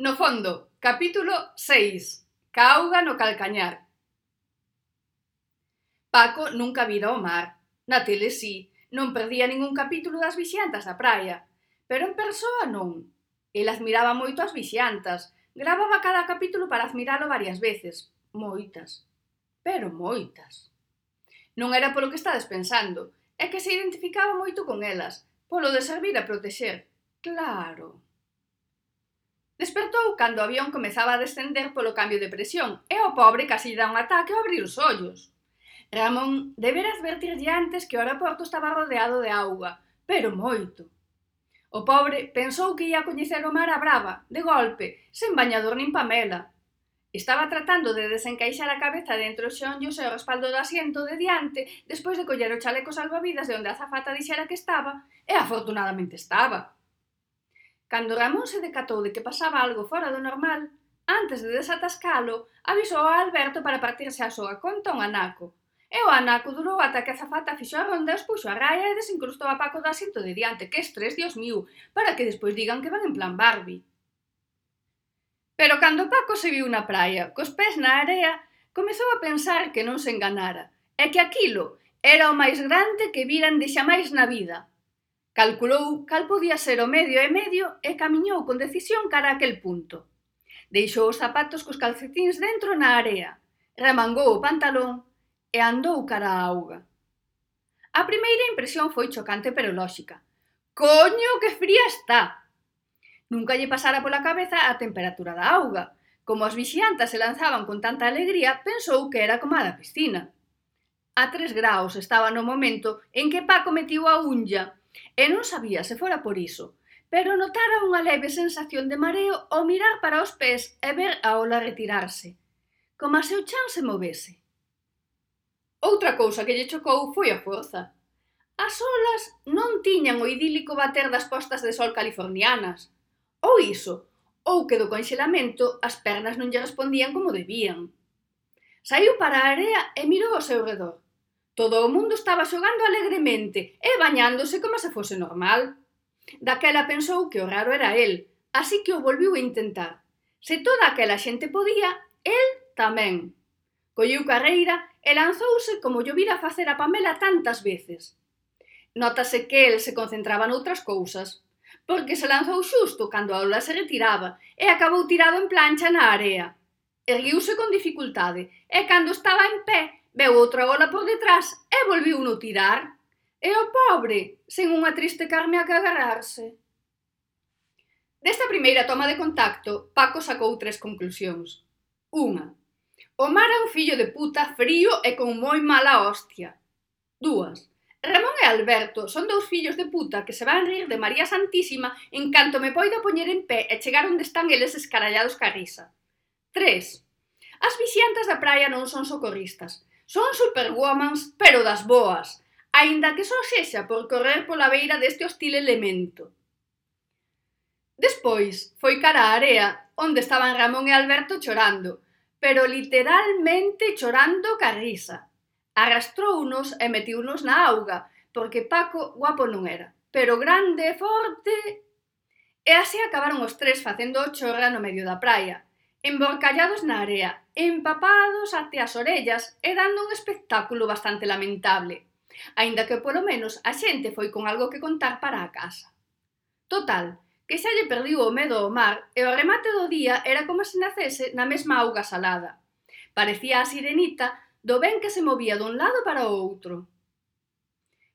No fondo, capítulo 6. Cauga no calcañar. Paco nunca vira o mar. Na tele sí, non perdía ningún capítulo das vixiantas da praia. Pero en persoa non. El admiraba moito as vixiantas. gravaba cada capítulo para admiralo varias veces. Moitas. Pero moitas. Non era polo que estades pensando. É que se identificaba moito con elas. Polo de servir a protexer. Claro. Despertou cando o avión comezaba a descender polo cambio de presión e o pobre casi dá un ataque ao abrir os ollos. Ramón debera advertirlle antes que o aeroporto estaba rodeado de auga, pero moito. O pobre pensou que ia coñecer o mar a brava, de golpe, sen bañador nin pamela. Estaba tratando de desencaixar a cabeza dentro os xonllos e o respaldo do asiento de diante despois de coller o chaleco salvavidas de onde a zafata dixera que estaba, e afortunadamente estaba. Cando Ramón se decatou de que pasaba algo fora do normal, antes de desatascalo, avisou a Alberto para partirse a súa conta un anaco. E o anaco durou ata que a zafata fixo a ronda, expuxo a raia e desincrustou a Paco do asiento de diante, que estrés, dios mío, para que despois digan que van en plan Barbie. Pero cando Paco se viu na praia, cos pés na area, comezou a pensar que non se enganara, e que aquilo era o máis grande que viran de xamais na vida, Calculou cal podía ser o medio e medio e camiñou con decisión cara a aquel punto. Deixou os zapatos cos calcetíns dentro na area, remangou o pantalón e andou cara a auga. A primeira impresión foi chocante pero lóxica. Coño, que fría está! Nunca lle pasara pola cabeza a temperatura da auga. Como as vixiantas se lanzaban con tanta alegría, pensou que era como a da piscina. A tres graus estaba no momento en que Paco metiu a unlla E non sabía se fora por iso, pero notara unha leve sensación de mareo ao mirar para os pés e ver a ola retirarse, como se o chan se movese. Outra cousa que lle chocou foi a forza. As olas non tiñan o idílico bater das postas de sol californianas. Ou iso, ou que do conxelamento as pernas non lle respondían como debían. Saiu para a area e mirou ao seu redor. Todo o mundo estaba xogando alegremente e bañándose como se fose normal. Daquela pensou que o raro era el, así que o volviu a intentar. Se toda aquela xente podía, el tamén. Colliu carreira e lanzouse como yo vira facer a Pamela tantas veces. Notase que el se concentraba noutras cousas, porque se lanzou xusto cando a ola se retiraba e acabou tirado en plancha na area. Erguiuse con dificultade e cando estaba en pé Veu outra ola por detrás e volviu no tirar. E o pobre, sen unha triste carne a que agarrarse. Desta primeira toma de contacto, Paco sacou tres conclusións. Unha, o mar é un fillo de puta frío e con moi mala hostia. Dúas, Ramón e Alberto son dous fillos de puta que se van rir de María Santísima en canto me poida poñer en pé e chegar onde están eles escarallados ca risa. 3. As vixiantas da praia non son socorristas, Son superwomans, pero das boas, aínda que só sexa por correr pola beira deste hostil elemento. Despois, foi cara á area, onde estaban Ramón e Alberto chorando, pero literalmente chorando ca risa. Arrastrounos e metiunos na auga, porque Paco guapo non era, pero grande, e forte... E así acabaron os tres facendo o chorra no medio da praia, emborcallados na area, empapados até as orellas e dando un espectáculo bastante lamentable, aínda que polo menos a xente foi con algo que contar para a casa. Total, que xa lle perdiu o medo ao mar e o remate do día era como se nacese na mesma auga salada. Parecía a sirenita do ben que se movía dun lado para o outro.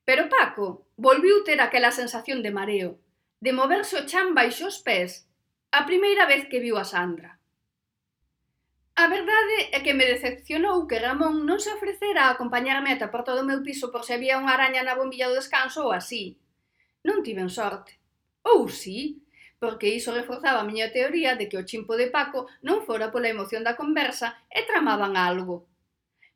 Pero Paco volviu ter aquela sensación de mareo, de moverse o chan baixo os pés, a primeira vez que viu a Sandra. A verdade é que me decepcionou que Ramón non se ofrecera a acompañarme ata porta do meu piso por se había unha araña na bombilla do descanso ou así. Non tiven sorte. Ou sí, porque iso reforzaba a miña teoría de que o chimpo de Paco non fora pola emoción da conversa e tramaban algo.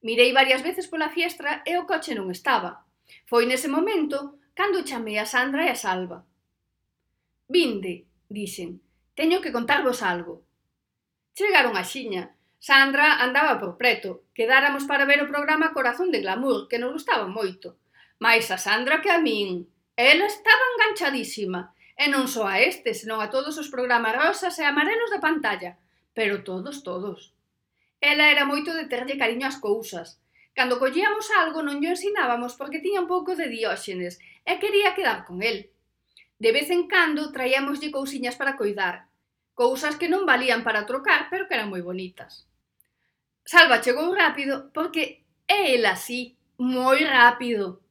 Mirei varias veces pola fiestra e o coche non estaba. Foi nese momento cando chamei a Sandra e a Salva. Vinde, dixen, teño que contarvos algo. Chegaron a xiña Sandra andaba por preto, quedáramos para ver o programa Corazón de Glamour, que nos gustaba moito. Mais a Sandra que a min, ela estaba enganchadísima, e non só a este, senón a todos os programas rosas e amarelos da pantalla, pero todos, todos. Ela era moito de terlle cariño ás cousas. Cando collíamos algo non llo ensinábamos porque tiña un pouco de dióxenes e quería quedar con el. De vez en cando traíamoslle cousiñas para coidar, cousas que non valían para trocar, pero que eran moi bonitas. Salva chegou rápido porque é el así, moi rápido.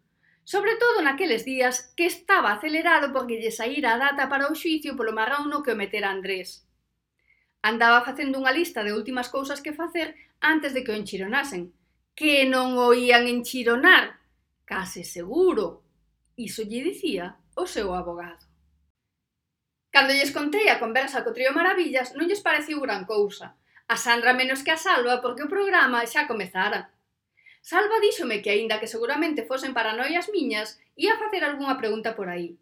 Sobre todo naqueles días que estaba acelerado porque lle saíra a data para o xuicio polo marrauno que o metera Andrés. Andaba facendo unha lista de últimas cousas que facer antes de que o enchironasen. Que non o ían enchironar, case seguro. Iso lle dicía o seu abogado. Cando lles contei a conversa co trío Maravillas, non lles pareciu gran cousa. A Sandra menos que a Salva porque o programa xa comezara. Salva díxome que aínda que seguramente fosen paranoias miñas, ia facer algunha pregunta por aí.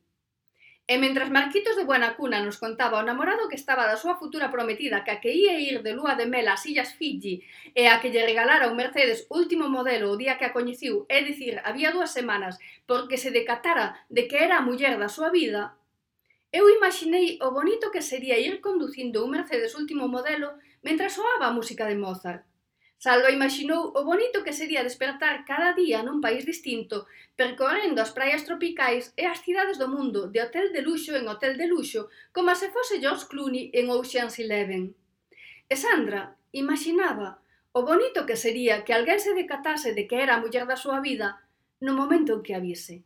E mentras Marquitos de Buena Cuna nos contaba o namorado que estaba da súa futura prometida que a que ia ir de lúa de mel ás Illas Fiji e a que lle regalara un Mercedes último modelo o día que a coñeciu, é dicir, había dúas semanas, porque se decatara de que era a muller da súa vida, Eu imaginei o bonito que sería ir conducindo un Mercedes último modelo mentras soaba a música de Mozart. Salva imaginou o bonito que sería despertar cada día nun país distinto, percorrendo as praias tropicais e as cidades do mundo de hotel de luxo en hotel de luxo, como se fose George Clooney en Ocean's Eleven. E Sandra imaginaba o bonito que sería que alguén se decatase de que era a muller da súa vida no momento en que avise.